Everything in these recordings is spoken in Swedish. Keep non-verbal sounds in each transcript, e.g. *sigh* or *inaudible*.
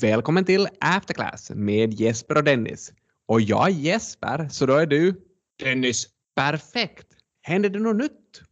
Välkommen till Afterclass med Jesper och Dennis. Och jag är Jesper, så då är du? Dennis. Perfekt! Händer det något nytt?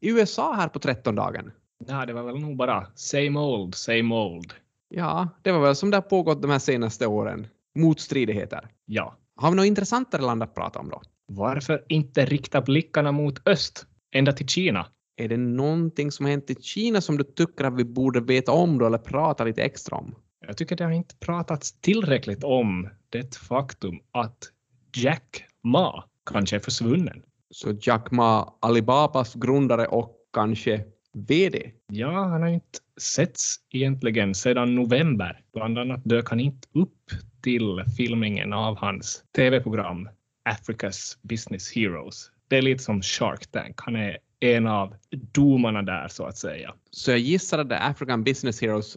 I USA här på 13-dagen? Nej, det var väl nog bara same old, same old. Ja, det var väl som det har pågått de här senaste åren. Motstridigheter. Ja. Har vi något intressantare land att prata om då? Varför inte rikta blickarna mot öst, ända till Kina? Är det någonting som har hänt i Kina som du tycker att vi borde veta om då eller prata lite extra om? Jag tycker det har inte pratats tillräckligt om det faktum att Jack Ma kanske är försvunnen. Så Jack Ma, Alibabas grundare och kanske VD? Ja, han har inte setts egentligen sedan november. Bland annat dök han inte upp till filmningen av hans tv-program Africa's Business Heroes. Det är lite som Shark Tank. Han är en av domarna där så att säga. Så jag gissar att The African Business Heroes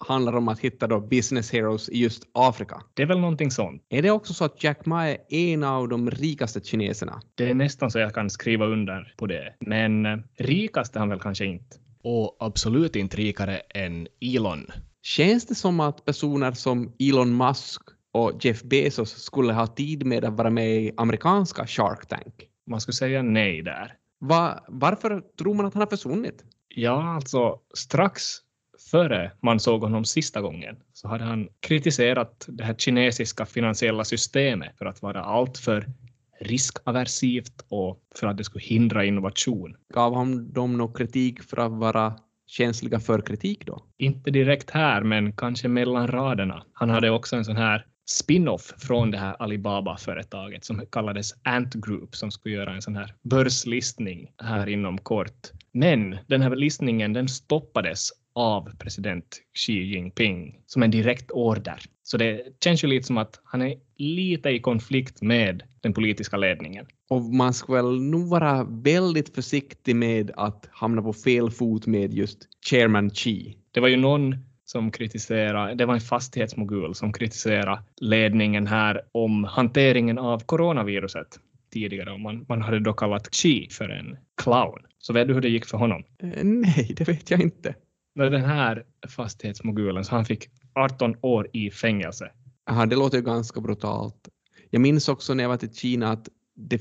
handlar om att hitta då business heroes i just Afrika. Det är väl någonting sånt. Är det också så att Jack Ma är en av de rikaste kineserna? Det är nästan så jag kan skriva under på det. Men eh, rikast är han väl kanske inte. Och absolut inte rikare än Elon. Känns det som att personer som Elon Musk och Jeff Bezos skulle ha tid med att vara med i amerikanska Shark Tank? Man skulle säga nej där. Va, varför tror man att han har försvunnit? Ja, alltså strax före man såg honom sista gången så hade han kritiserat det här kinesiska finansiella systemet för att vara alltför riskaversivt och för att det skulle hindra innovation. Gav han dem någon kritik för att vara känsliga för kritik då? Inte direkt här, men kanske mellan raderna. Han hade också en sån här spin-off från det här Alibaba-företaget som kallades Ant Group som skulle göra en sån här börslistning här inom kort. Men den här listningen den stoppades av president Xi Jinping som en direkt order. Så det känns ju lite som att han är lite i konflikt med den politiska ledningen. Och man ska väl nog vara väldigt försiktig med att hamna på fel fot med just chairman Xi. Det var ju någon som kritiserade, det var en fastighetsmogul som kritiserade ledningen här om hanteringen av coronaviruset tidigare och man, man hade då kallat Xi för en clown. Så vet du hur det gick för honom? Eh, nej, det vet jag inte. Den här fastighetsmogulen, så han fick 18 år i fängelse. Aha, det låter ju ganska brutalt. Jag minns också när jag var till Kina att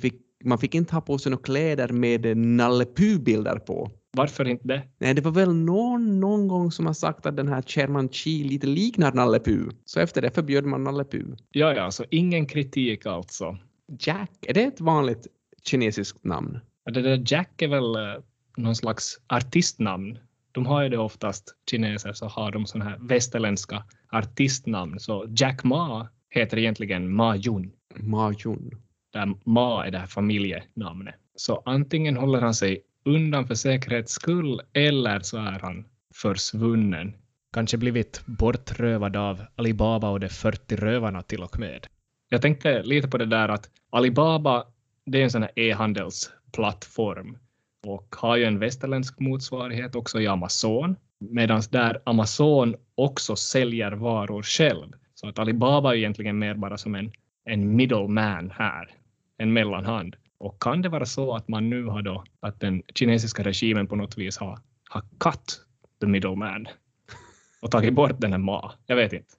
fick, man fick inte ha på sig några kläder med Nalle Puh-bilder på. Varför inte det? Nej, det var väl någon, någon gång som har sagt att den här Chairman Chi lite liknar Nalle Puh. Så efter det förbjöd man Nalle Puh. Ja, ja, så ingen kritik alltså. Jack, är det ett vanligt kinesiskt namn? Det där Jack är väl eh, någon slags artistnamn. De har ju det oftast, kineser, så har de sådana här västerländska artistnamn. Så Jack Ma heter egentligen Ma Jun. Ma Jun. Där Ma är det här familjenamnet. Så antingen håller han sig undan för säkerhets skull eller så är han försvunnen. Kanske blivit bortrövad av Alibaba och de 40 rövarna till och med. Jag tänkte lite på det där att Alibaba, det är en sån här e-handelsplattform och har ju en västerländsk motsvarighet också i Amazon, medan där Amazon också säljer varor själv. Så att Alibaba är egentligen mer bara som en, en middleman här, en mellanhand. Och kan det vara så att man nu har då, att den kinesiska regimen på något vis har, har cut the middleman *laughs* och tagit bort den här Ma? Jag vet inte.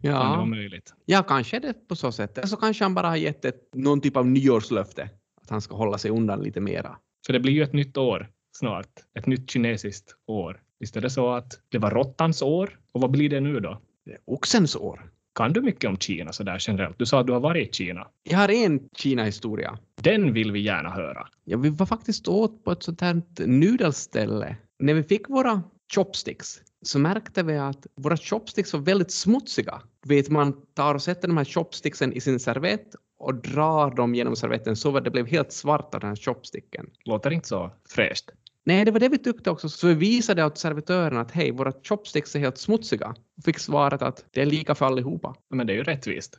Ja. Kan det vara möjligt? Ja, kanske det på så sätt. Eller så kanske han bara har gett ett, någon typ av nyårslöfte. Att han ska hålla sig undan lite mera. För det blir ju ett nytt år snart. Ett nytt kinesiskt år. Visst är det så att det var råttans år? Och vad blir det nu då? Det är oxens år. Kan du mycket om Kina så där generellt? Du sa att du har varit i Kina. Jag har en Kina-historia. Den vill vi gärna höra. Ja, vi var faktiskt åt på ett sånt här nudelställe. När vi fick våra chopsticks så märkte vi att våra chopsticks var väldigt smutsiga. Vet man tar och sätter de här chopsticksen i sin servett och drar dem genom servetten så att det blev helt svart av den här chopsticken. Låter inte så fräscht. Nej, det var det vi tyckte också. Så vi visade åt servitören att hej, våra chopsticks är helt smutsiga. Och fick svaret att det är lika för allihopa. Men det är ju rättvist.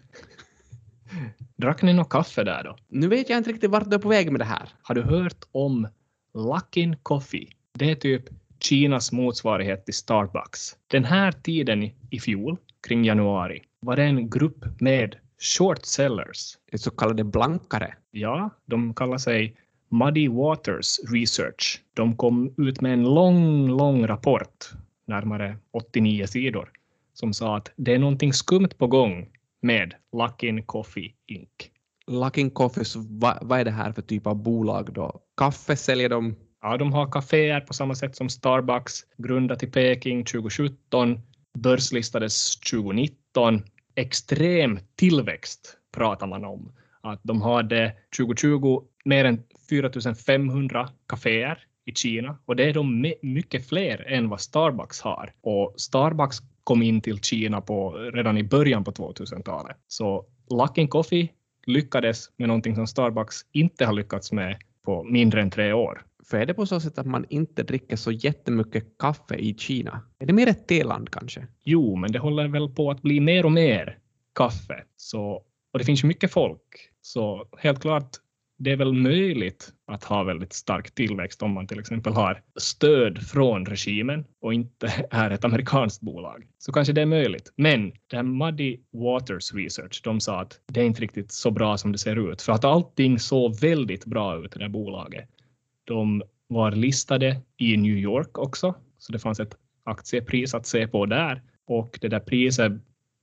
Drack ni något kaffe där då? Nu vet jag inte riktigt vart du är på väg med det här. Har du hört om Luckin Coffee? Det är typ Kinas motsvarighet till Starbucks. Den här tiden i fjol, kring januari, var det en grupp med short sellers. Så kallade blankare. Ja, de kallar sig Muddy Waters Research. De kom ut med en lång, lång rapport, närmare 89 sidor, som sa att det är någonting skumt på gång med Luckin Coffee Inc. Luckin Coffee, vad, vad är det här för typ av bolag då? Kaffe säljer de? Ja, de har kaféer på samma sätt som Starbucks, grundat i Peking 2017, börslistades 2019. Extrem tillväxt pratar man om. Att de hade 2020 mer än 4500 kaféer i Kina och det är de mycket fler än vad Starbucks har. Och Starbucks kom in till Kina på, redan i början på 2000-talet. Så Luckin Coffee lyckades med någonting som Starbucks inte har lyckats med på mindre än tre år. För är det på så sätt att man inte dricker så jättemycket kaffe i Kina? Är det mer ett teland kanske? Jo, men det håller väl på att bli mer och mer kaffe. Så, och det finns ju mycket folk. Så helt klart det är väl möjligt att ha väldigt stark tillväxt om man till exempel har stöd från regimen och inte *laughs* är ett amerikanskt bolag. Så kanske det är möjligt. Men det här Muddy Waters Research, de sa att det är inte riktigt så bra som det ser ut för att allting såg väldigt bra ut i det här bolaget. De var listade i New York också, så det fanns ett aktiepris att se på där och det där priset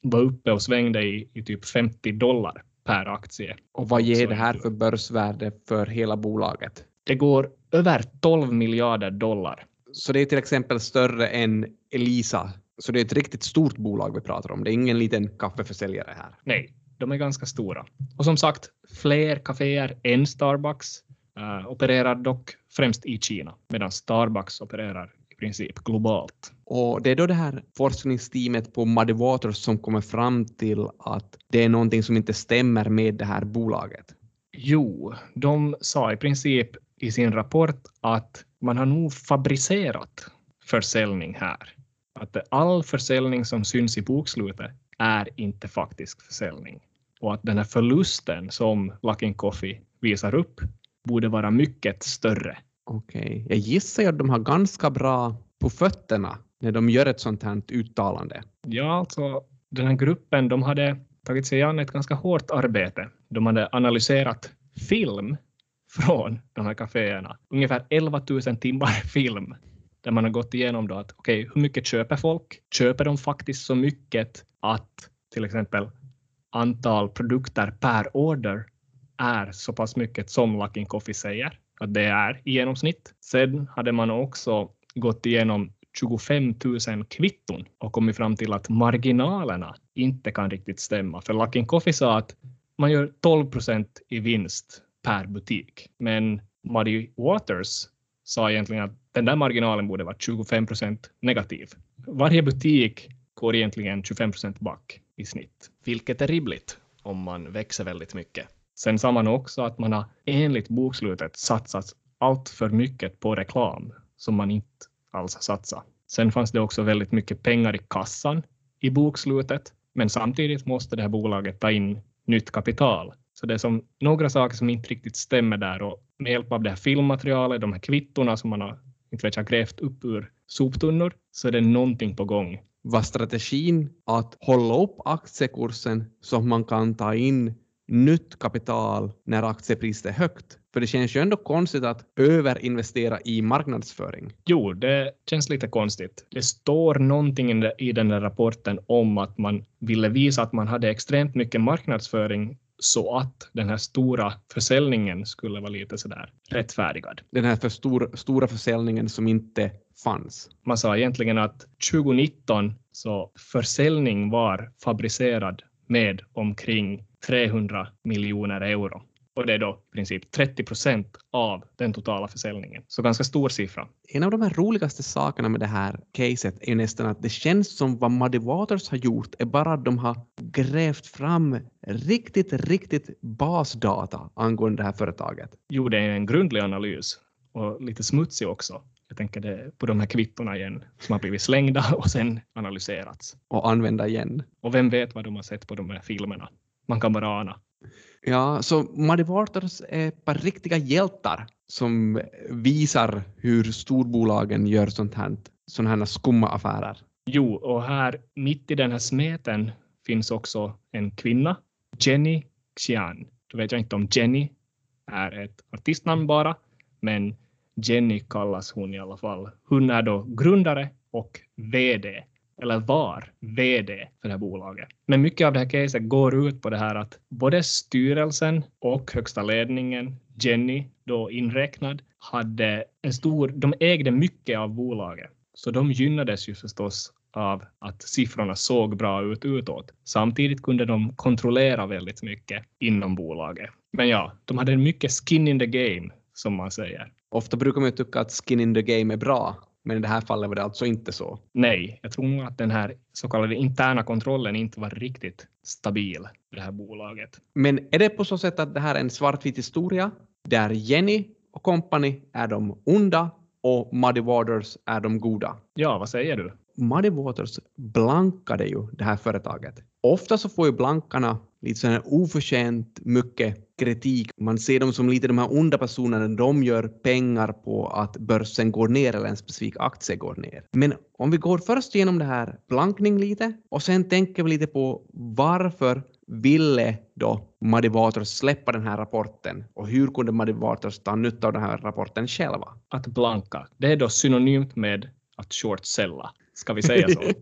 var uppe och svängde i, i typ 50 dollar per aktie. Och vad ger det här för börsvärde för hela bolaget? Det går över 12 miljarder dollar. Så det är till exempel större än Elisa. Så det är ett riktigt stort bolag vi pratar om. Det är ingen liten kaffeförsäljare här. Nej, de är ganska stora. Och som sagt, fler kaféer än Starbucks uh, opererar dock främst i Kina, medan Starbucks opererar princip globalt. Och det är då det här forskningsteamet på Muddy Waters som kommer fram till att det är någonting som inte stämmer med det här bolaget. Jo, de sa i princip i sin rapport att man har nog fabricerat försäljning här. Att all försäljning som syns i bokslutet är inte faktisk försäljning. Och att den här förlusten som Luckin Coffee visar upp borde vara mycket större Okej, okay. jag gissar att de har ganska bra på fötterna när de gör ett sånt här uttalande. Ja, alltså den här gruppen, de hade tagit sig an ett ganska hårt arbete. De hade analyserat film från de här kaféerna, ungefär 11 000 timmar film, där man har gått igenom då att okej, okay, hur mycket köper folk? Köper de faktiskt så mycket att till exempel antal produkter per order är så pass mycket som Luckin Coffee säger? att det är i genomsnitt. Sen hade man också gått igenom 25 000 kvitton och kommit fram till att marginalerna inte kan riktigt stämma. För Luckin Coffee sa att man gör 12 procent i vinst per butik. Men Muddy Waters sa egentligen att den där marginalen borde vara 25 procent negativ. Varje butik går egentligen 25 procent back i snitt. Vilket är rimligt om man växer väldigt mycket. Sen sa man också att man har enligt bokslutet satsat allt för mycket på reklam som man inte alls har satsat. Sen fanns det också väldigt mycket pengar i kassan i bokslutet, men samtidigt måste det här bolaget ta in nytt kapital. Så det är som några saker som inte riktigt stämmer där och med hjälp av det här filmmaterialet, de här kvittorna som man har inte vet jag, grävt upp ur soptunnor, så är det någonting på gång. Var strategin att hålla upp aktiekursen så att man kan ta in nytt kapital när aktiepriset är högt. För det känns ju ändå konstigt att överinvestera i marknadsföring. Jo, det känns lite konstigt. Det står någonting i den där rapporten om att man ville visa att man hade extremt mycket marknadsföring så att den här stora försäljningen skulle vara lite sådär rättfärdigad. Den här för stor, stora försäljningen som inte fanns. Man sa egentligen att 2019 så försäljning var fabricerad med omkring 300 miljoner euro. Och det är då i princip 30 procent av den totala försäljningen. Så ganska stor siffra. En av de här roligaste sakerna med det här caset är nästan att det känns som vad Muddy Waters har gjort är bara att de har grävt fram riktigt, riktigt basdata angående det här företaget. Jo, det är en grundlig analys och lite smutsig också. Jag tänker det på de här kvittorna igen som har blivit slängda och sen analyserats. Och använda igen. Och vem vet vad de har sett på de här filmerna? Man kan bara ana. Ja, så Muddy Waters är ett par riktiga hjältar som visar hur storbolagen gör sånt här, såna här skumma affärer. Jo, och här mitt i den här smeten finns också en kvinna, Jenny Xian. Då vet jag inte om Jenny är ett artistnamn bara, men Jenny kallas hon i alla fall. Hon är då grundare och VD eller var, VD för det här bolaget. Men mycket av det här caset går ut på det här att både styrelsen och högsta ledningen, Jenny då inräknad, hade en stor, de ägde mycket av bolaget. Så de gynnades ju förstås av att siffrorna såg bra ut utåt. Samtidigt kunde de kontrollera väldigt mycket inom bolaget. Men ja, de hade mycket skin in the game, som man säger. Ofta brukar man ju tycka att skin in the game är bra, men i det här fallet var det alltså inte så. Nej, jag tror nog att den här så kallade interna kontrollen inte var riktigt stabil i det här bolaget. Men är det på så sätt att det här är en svartvit historia där Jenny och company är de onda och Muddy Waters är de goda? Ja, vad säger du? Muddy Waters blankade ju det här företaget. Ofta så får ju blankarna lite sån här oförtjänt mycket kritik. Man ser dem som lite de här onda personerna, de gör pengar på att börsen går ner eller en specifik aktie går ner. Men om vi går först igenom det här blankning lite och sen tänker vi lite på varför ville då Muddy Waters släppa den här rapporten och hur kunde Muddy Waters ta nytta av den här rapporten själva? Att blanka, det är då synonymt med att shortsälla. Ska vi säga så? *laughs*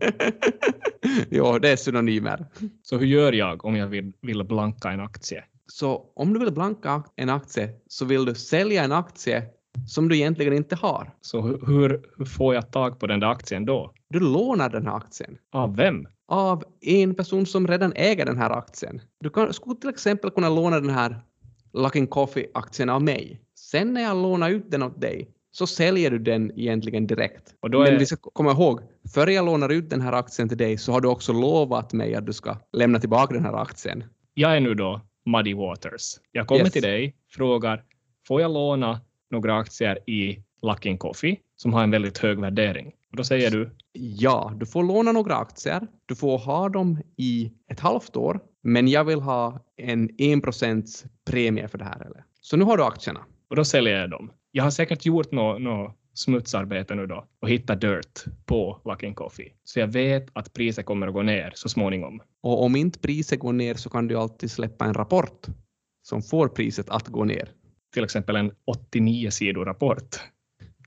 ja, det är synonymer. Så hur gör jag om jag vill, vill blanka en aktie? Så om du vill blanka en aktie så vill du sälja en aktie som du egentligen inte har. Så hur, hur, får jag tag på den där aktien då? Du lånar den här aktien Av vem? av en person som redan äger den här aktien. Du kan, skulle till exempel kunna låna den här Luckin Coffee-aktien av mig. Sen när jag lånar ut den åt dig så säljer du den egentligen direkt. Då Men är, vi ska komma ihåg, före jag lånar ut den här aktien till dig så har du också lovat mig att du ska lämna tillbaka den här aktien. jag är nu då Muddy Waters. Jag kommer Yes. till dig, frågar, får jag låna några aktier i Luckin Coffee som har en väldigt hög värdering? Och då säger du, Ja, du får låna några aktier. Du får ha dem i ett halvt år, men jag vill ha en 1 premie för det här. Eller? Så nu har du aktierna. och då säljer jag dem. Jag har säkert gjort något nå smutsarbete nu då och hittat dirt på Luckin Coffee. Så jag vet att priset kommer att gå ner så småningom. Och om inte priset går ner så kan du alltid släppa en rapport som får priset att gå ner. Till exempel en 89 sidor rapport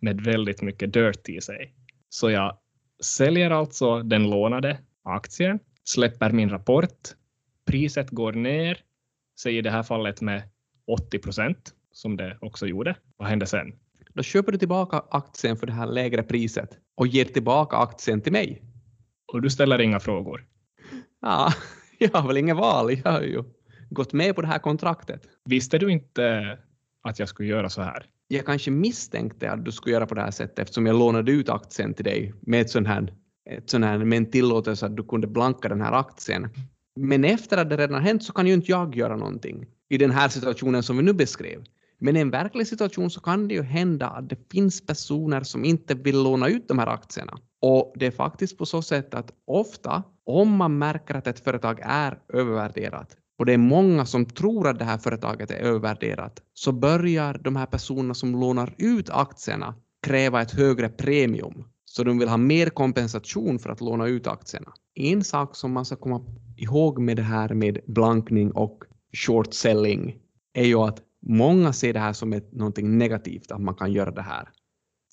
med väldigt mycket dirt i sig. Så jag säljer alltså den lånade aktien, släpper min rapport, priset går ner, säg i det här fallet med 80 procent, som det också gjorde. Vad händer sen? Då köper du tillbaka aktien för det här lägre priset och ger tillbaka aktien till mig. Och du ställer inga frågor. Ja, *laughs* jag har väl inget val. Jag har ju gått med på det här kontraktet. Visste du inte att jag skulle göra så här? Jag kanske misstänkte att du skulle göra på det här sättet eftersom jag lånade ut aktien till dig med ett sån här, ett sån här med en tillåtelse att du kunde blanka den här aktien. Men efter att det redan har hänt så kan ju inte jag göra någonting i den här situationen som vi nu beskrev. Men i en verklig situation så kan det ju hända att det finns personer som inte vill låna ut de här aktierna. Och det är faktiskt på så sätt att ofta om man märker att ett företag är övervärderat och det är många som tror att det här företaget är övervärderat så börjar de här personerna som lånar ut aktierna kräva ett högre premium. Så de vill ha mer kompensation för att låna ut aktierna. En sak som man ska komma ihåg med det här med blankning och short selling är ju att många ser det här som ett, någonting negativt att man kan göra det här.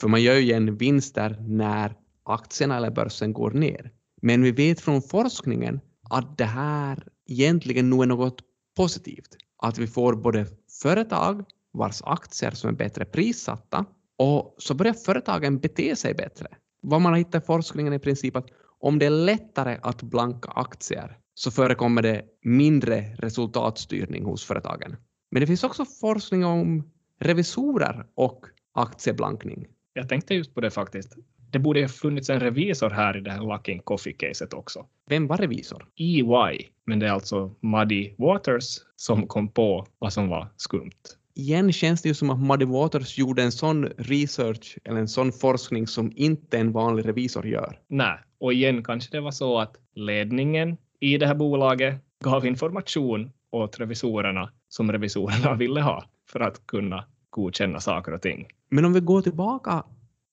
För man gör ju igen vinster när aktierna eller börsen går ner. Men vi vet från forskningen att det här egentligen nog är något positivt. Att vi får både företag vars aktier som är bättre prissatta och så börjar företagen bete sig bättre. Vad man har hittat i forskningen är i princip att om det är lättare att blanka aktier så förekommer det mindre resultatstyrning hos företagen. Men det finns också forskning om revisorer och aktieblankning. Jag tänkte just på det faktiskt. Det borde ha funnits en revisor här i det här Luckin Coffee-caset också. Vem var revisor? EY, men det är alltså Muddy Waters som kom på vad som var skumt. Igen känns det ju som att Muddy Waters gjorde en sån research eller en sån forskning som inte en vanlig revisor gör. Nej, och igen kanske det var så att ledningen i det här bolaget gav information åt revisorerna som revisorerna *laughs* ville ha för att kunna godkänna saker och ting. Men om vi går tillbaka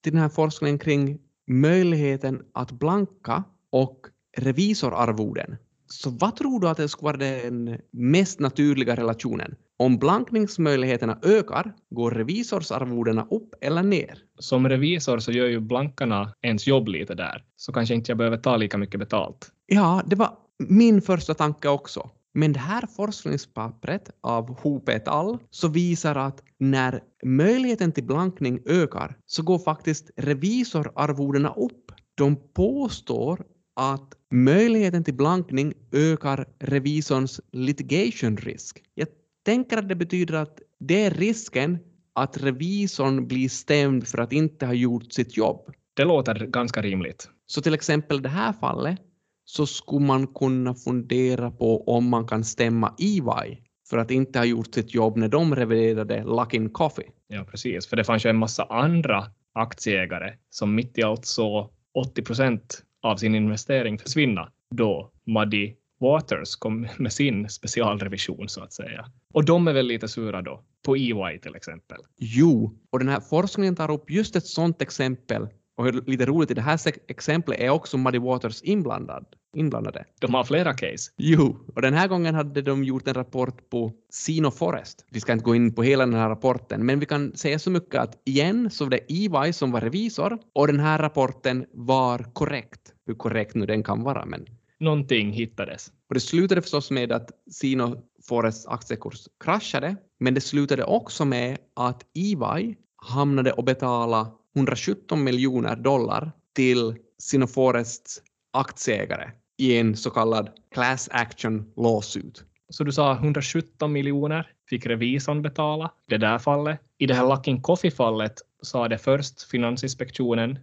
till den här forskningen kring möjligheten att blanka och revisorarvoden. Så vad tror du att det skulle vara den mest naturliga relationen? Om blankningsmöjligheterna ökar går revisorsarvodena upp eller ner. Som revisor så gör ju blankarna ens jobb lite där, så kanske inte jag behöver ta lika mycket betalt. Ja, det var min första tanke också. Men det här forskningspappret av Hope et al. så visar att när möjligheten till blankning ökar så går faktiskt revisorarvodena upp. De påstår att möjligheten till blankning ökar revisorns litigation risk. Jag tänker att det betyder att det är risken att revisorn blir stämd för att inte ha gjort sitt jobb. Det låter ganska rimligt. Så till exempel det här fallet så skulle man kunna fundera på om man kan stämma EY för att inte ha gjort sitt jobb när de reviderade Luckin Coffee. Ja, precis. För det fanns ju en massa andra aktieägare som mitt i allt så 80 procent av sin investering försvinna då Muddy Waters kom med sin specialrevision så att säga. Och de är väl lite sura då, på EY till exempel. Jo, och den här forskningen tar upp just ett sådant exempel och lite roligt i det här exemplet är också Muddy Waters inblandad, inblandade. De har flera case. Jo, och den här gången hade de gjort en rapport på Sino Forest. Vi ska inte gå in på hela den här rapporten, men vi kan säga så mycket att igen så var det EY som var revisor och den här rapporten var korrekt. Hur korrekt nu den kan vara, men Någonting hittades. och det slutade förstås med att Sino Forests aktiekurs kraschade, men det slutade också med att EY hamnade och betala 117 miljoner dollar till Sinoforests aktieägare i en så kallad class action lawsuit. Så du sa 117 miljoner fick revisorn betala det där fallet. I det här Luckin Coffee-fallet sa det först Finansinspektionen,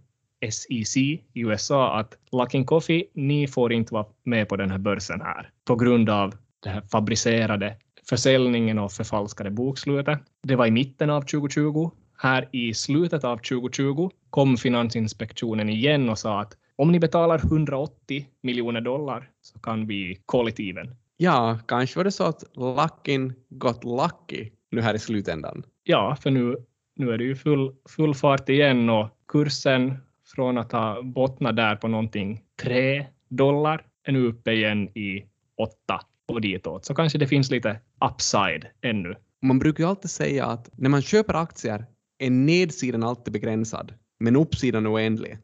SEC i USA, att Luckin Coffee, ni får inte vara med på den här börsen här på grund av det här fabricerade försäljningen och förfalskade bokslutet. Det var i mitten av 2020. Här i slutet av 2020 kom Finansinspektionen igen och sa att om ni betalar 180 miljoner dollar så kan vi even. Ja, kanske var det så att Luckin got lucky nu här i slutändan. Ja, för nu, nu är det ju full, full fart igen och kursen från att ha bottnat där på någonting 3 dollar är nu uppe igen i 8 och ditåt. Så kanske det finns lite upside ännu. Man brukar ju alltid säga att när man köper aktier är nedsidan alltid begränsad, men uppsidan oändlig.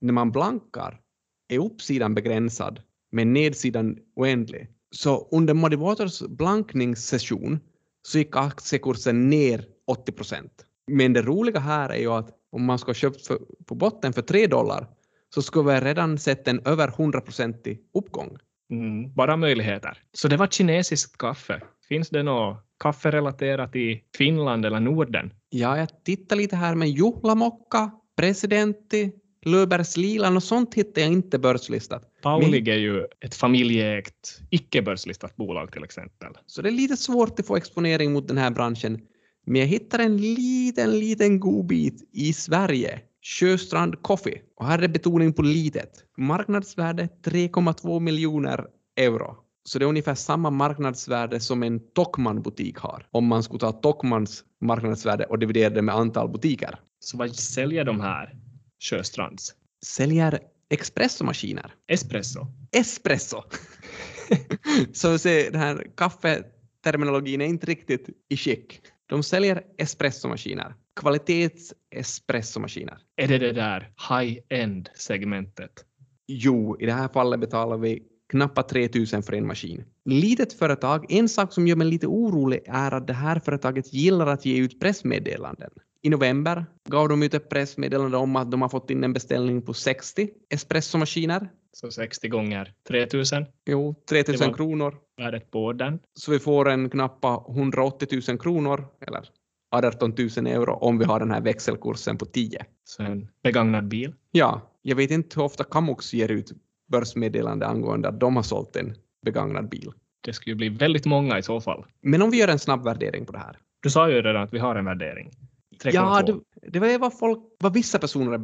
När man blankar är uppsidan begränsad, men nedsidan oändlig. Så under Muddy Waters blankningssession så gick aktiekursen ner 80 procent. Men det roliga här är ju att om man ska ha köpt för, på botten för 3 dollar så skulle vi redan sett en över 100-procentig uppgång. Mm, bara möjligheter. Så det var kinesiskt kaffe. Finns det något kaffe relaterat i Finland eller Norden? Ja, jag tittar lite här, men Juhlamokka, Presidentti, Löfbergs Lilan och sånt hittar jag inte börslistat. Paulig är ju ett familjeägt, icke-börslistat bolag till exempel. Så det är lite svårt att få exponering mot den här branschen. Men jag hittar en liten, liten godbit i Sverige. Sjöstrand Coffee. Och här är betoning på litet. Marknadsvärde 3,2 miljoner euro. Så det är ungefär samma marknadsvärde som en Stockman-butik har. Om man skulle ta Stockmans marknadsvärde och dividera det med antal butiker. Så vad säljer de här Sjöstrands? Säljer espressomaskiner. Espresso. Espresso! *laughs* Så se, den här kaffeterminologin är inte riktigt i skick. De säljer espressomaskiner. Kvalitets espressomaskiner. Är det det där high-end segmentet? Jo, i det här fallet betalar vi knappt 3000 för en maskin. Litet företag, en sak som gör mig lite orolig är att det här företaget gillar att ge ut pressmeddelanden. I november gav de ut ett pressmeddelande om att de har fått in en beställning på 60 espressomaskiner. Så 60 gånger 3000 Jo, 3000 Det var- kronor. värdet på den. Så vi får en knappa 180 000 kronor, eller 18 000 euro, om vi har den här växelkursen på 10. Så en begagnad bil. Ja, jag vet inte hur ofta Kamux ger ut börsmeddelande angående att de har sålt en begagnad bil. Det skulle bli väldigt många i så fall. Men om vi gör en snabb värdering på det här. Du sa ju redan att vi har en värdering. 3,2. Ja, det, det var vad, folk, vad vissa personer är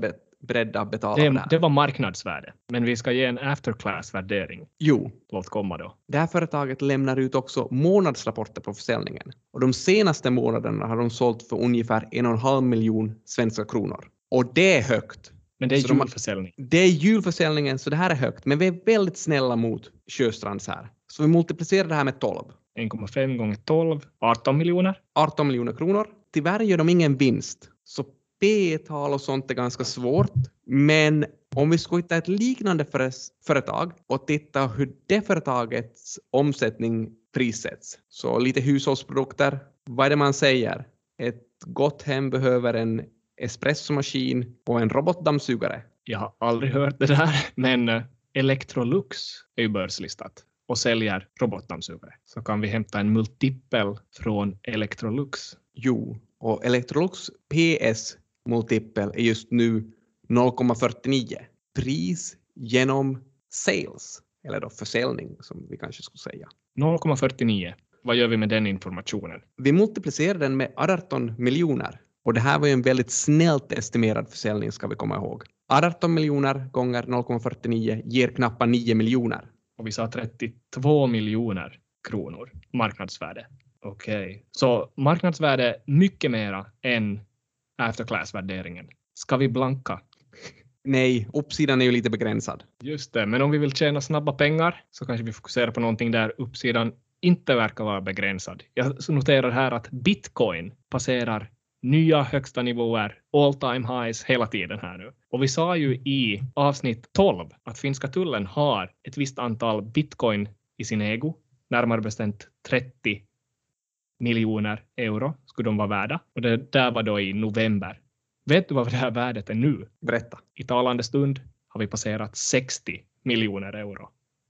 beredda att betala det det, det var marknadsvärde. Men vi ska ge en afterclass-värdering. Jo, Låt komma då. det här företaget lämnar ut också månadsrapporter på försäljningen. Och de senaste månaderna har de sålt för ungefär en och en halv miljon svenska kronor. Och det är högt. Men det är Så de julförsäljning. Det är julförsäljningen, så det här är högt. Men vi är väldigt snälla mot Sjöstrands här. Så vi multiplicerar det här med 12. 1,5 gånger 12, 18 miljoner. 18 miljoner kronor. Tyvärr gör de ingen vinst, så P-tal och sånt är ganska svårt. Men om vi ska hitta ett liknande företag och titta hur det företagets omsättning prissätts. Så lite hushållsprodukter. Vad är det man säger? Ett gott hem behöver en espressomaskin och en robotdammsugare. Jag har aldrig hört det där, *laughs* men eh, Electrolux är ju börslistat och säljer robotdammsugare. Så kan vi hämta en multipel från Electrolux. Jo, och Electrolux PS multipel är just nu 0,49. Pris genom sales, eller då försäljning som vi kanske skulle säga. 0,49. Vad gör vi med den informationen? Vi multiplicerar den med 18 miljoner och det här var ju en väldigt snällt estimerad försäljning ska vi komma ihåg. 18 miljoner gånger 0,49 ger knappt 9 miljoner. Och vi sa 32 miljoner kronor marknadsvärde. Okej, okay. så marknadsvärde mycket mera än afterclass-värderingen. Ska vi blanka? Nej, uppsidan är ju lite begränsad. Just det, men om vi vill tjäna snabba pengar så kanske vi fokuserar på någonting där uppsidan inte verkar vara begränsad. Jag noterar här att bitcoin passerar nya högsta nivåer, all time highs hela tiden här nu. Och vi sa ju i avsnitt 12 att finska tullen har ett visst antal bitcoin i sin ägo, närmare bestämt 30 miljoner euro skulle de vara värda. Och det där var då i november. Vet du vad det här värdet är nu? Berätta. I talande stund har vi passerat 60 miljoner euro.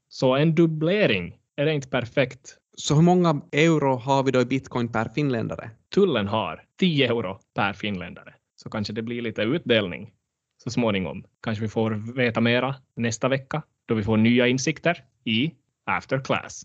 Så en dubblering, är det inte perfekt? Så hur många euro har vi då i bitcoin per finländare? Tullen har 10 euro per finländare. Så kanske det blir lite utdelning så småningom. Kanske vi får veta mera nästa vecka då vi får nya insikter i After Class.